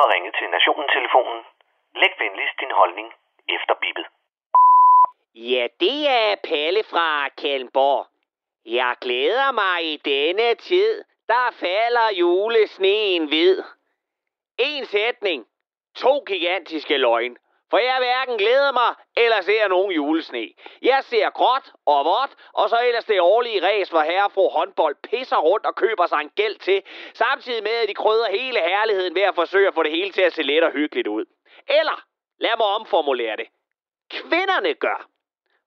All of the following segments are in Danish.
har ringet til Nationen-telefonen. Læg venligst din holdning efter bippet. Ja, det er Palle fra Kalmborg. Jeg glæder mig i denne tid. Der falder julesneen hvid. En sætning. To gigantiske løgn. For jeg hverken glæder mig eller ser nogen julesne. Jeg ser gråt og vådt, og så ellers det årlige ræs, hvor herre fru håndbold pisser rundt og køber sig en gæld til, samtidig med at de krydder hele herligheden ved at forsøge at få det hele til at se let og hyggeligt ud. Eller, lad mig omformulere det. Kvinderne gør.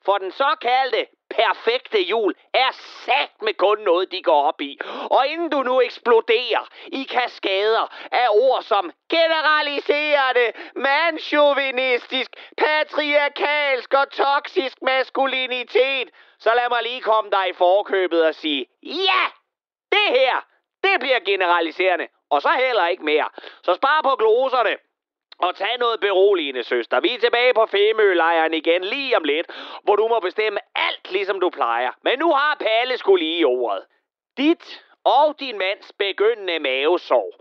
For den såkaldte perfekte jul er sat med kun noget, de går op i. Og inden du nu eksploderer i kaskader af ord som generaliserende, mandsjovinistisk, patriarkalsk og toksisk maskulinitet, så lad mig lige komme dig i forkøbet og sige, ja, det her, det bliver generaliserende, og så heller ikke mere. Så spar på gloserne. Og tag noget beroligende, søster. Vi er tilbage på Femølejren igen lige om lidt, hvor du må bestemme alt, ligesom du plejer. Men nu har Palle skulle lige ordet. Dit og din mands begyndende mavesorg.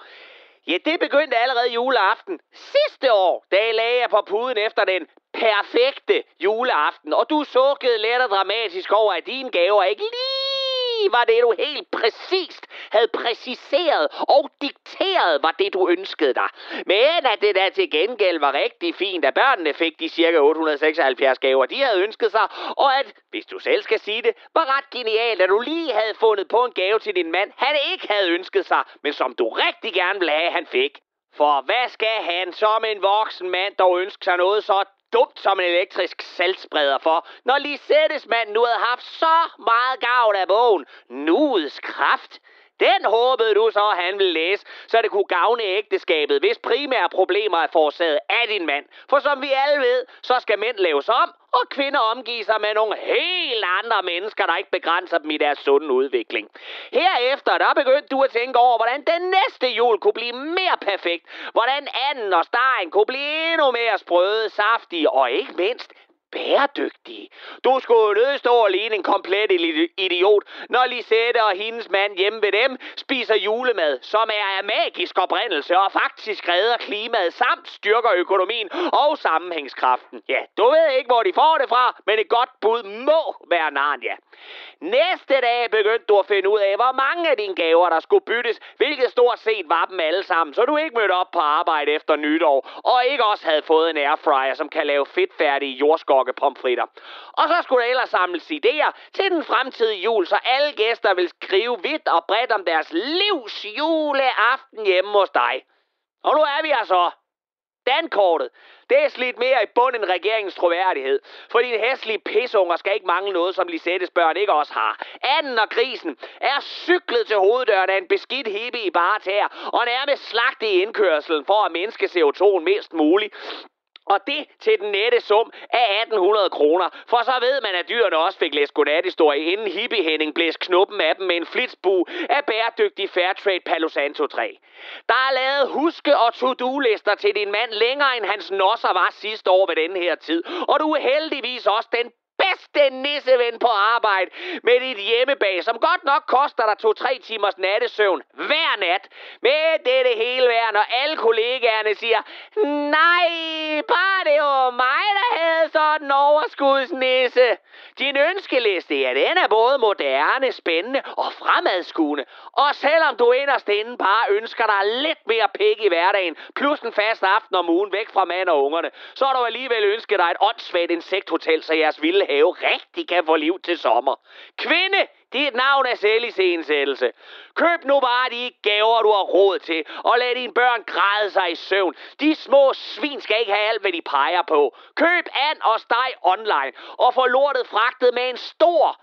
Ja, det begyndte allerede juleaften sidste år, da jeg lagde jer på puden efter den perfekte juleaften. Og du sukkede let og dramatisk over, at dine gaver ikke lige var det, du helt præcist havde præciseret og dikteret, var det, du ønskede dig. Men at det der til gengæld var rigtig fint, at børnene fik de cirka 876 gaver, de havde ønsket sig, og at, hvis du selv skal sige det, var ret genialt, at du lige havde fundet på en gave til din mand, han ikke havde ønsket sig, men som du rigtig gerne ville have, han fik. For hvad skal han som en voksen mand dog ønske sig noget så dumt som en elektrisk saltspreder for, når Lisettes-manden nu havde haft så meget gavn af bogen. Nuets kraft. Den håbede du så, at han ville læse, så det kunne gavne ægteskabet, hvis primære problemer er forårsaget af din mand. For som vi alle ved, så skal mænd laves om, og kvinder omgive sig med nogle helt andre mennesker, der ikke begrænser dem i deres sunde udvikling. Herefter, der begyndte du at tænke over, hvordan den næste jul kunne blive mere perfekt. Hvordan anden og stegen kunne blive endnu mere sprøde, saftige og ikke mindst bæredygtige. Du skulle nødt stå og ligne en komplet idiot, når Lisette og hendes mand hjemme ved dem spiser julemad, som er af magisk oprindelse og faktisk redder klimaet samt styrker økonomien og sammenhængskraften. Ja, du ved ikke, hvor de får det fra, men et godt bud må være Narnia. Næste dag begyndte du at finde ud af, hvor mange af dine gaver, der skulle byttes, hvilket stort set var dem alle sammen, så du ikke mødte op på arbejde efter nytår, og ikke også havde fået en airfryer, som kan lave fedtfærdige jordskokke pomfritter. Og så skulle der ellers samles idéer til den fremtidige jul, så alle gæster vil skrive vidt og bredt om deres livs juleaften hjemme hos dig. Og nu er vi altså Dankortet, det er slidt mere i bund end regeringens troværdighed. For dine hæslige pisunger skal ikke mangle noget, som Lisettes børn ikke også har. Anden og grisen er cyklet til hoveddøren af en beskidt hippie i bare tær, og nærmest slagt i indkørselen for at mindske CO2'en mest muligt. Og det til den nette sum af 1800 kroner. For så ved man, at dyrene også fik læst godnathistorie, inden hippie Henning blæs knuppen af dem med en flitsbu af bæredygtig Fairtrade Palo Santo 3. Der er lavet huske- og to-do-lister til din mand længere end hans nosser var sidste år ved denne her tid. Og du er heldigvis også den bedste nisseven på arbejde med dit hjemmebag, som godt nok koster dig to-tre timers nattesøvn hver nat. Men det er det hele værd, når alle kollegaerne siger, nej, den overskudsnisse. Din ønskeliste, ja, den er både moderne, spændende og fremadskuende. Og selvom du inderst inde bare ønsker dig lidt mere pik i hverdagen, plus en fast aften om ugen væk fra mand og ungerne, så har du alligevel ønsket dig et åndssvagt insekthotel, så jeres vilde have rigtig kan få liv til sommer. Kvinde, dit navn er selvisensættelse. Køb nu bare de gaver, du har råd til, og lad dine børn græde sig i søvn. De små svin skal ikke have alt, hvad de peger på. Køb and og steg online, og få lortet fragtet med en stor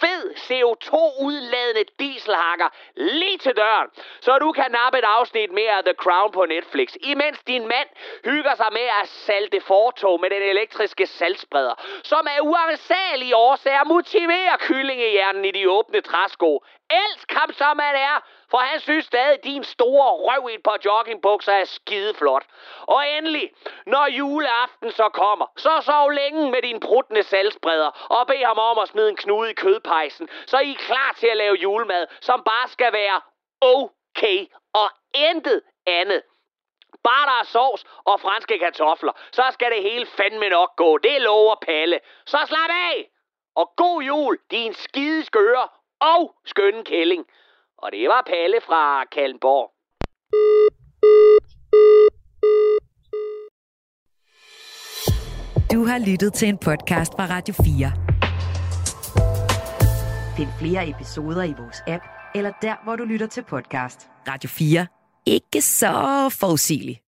fed CO2-udladende dieselhakker lige til døren, så du kan nappe et afsnit mere af The Crown på Netflix, imens din mand hygger sig med at salte fortog med den elektriske saltspreder, som af uansagelige årsager motiverer kyllingehjernen i de åbne træsko. Elsk ham som han er, for han synes stadig, at din store røv i et par joggingbukser er skideflot. Og endelig, når juleaften så kommer, så sov længe med din brudne salgsbreder og bed ham om at smide en knude i kødpejsen, så I er klar til at lave julemad, som bare skal være okay og intet andet. Bare der er sovs og franske kartofler, så skal det hele fandme nok gå. Det lover Palle. Så slap af! Og god jul, din skide skøre og skønne kælling. Og det var Palle fra Kallenborg. Du har lyttet til en podcast fra Radio 4. Find flere episoder i vores app, eller der, hvor du lytter til podcast. Radio 4. Ikke så forudsigeligt.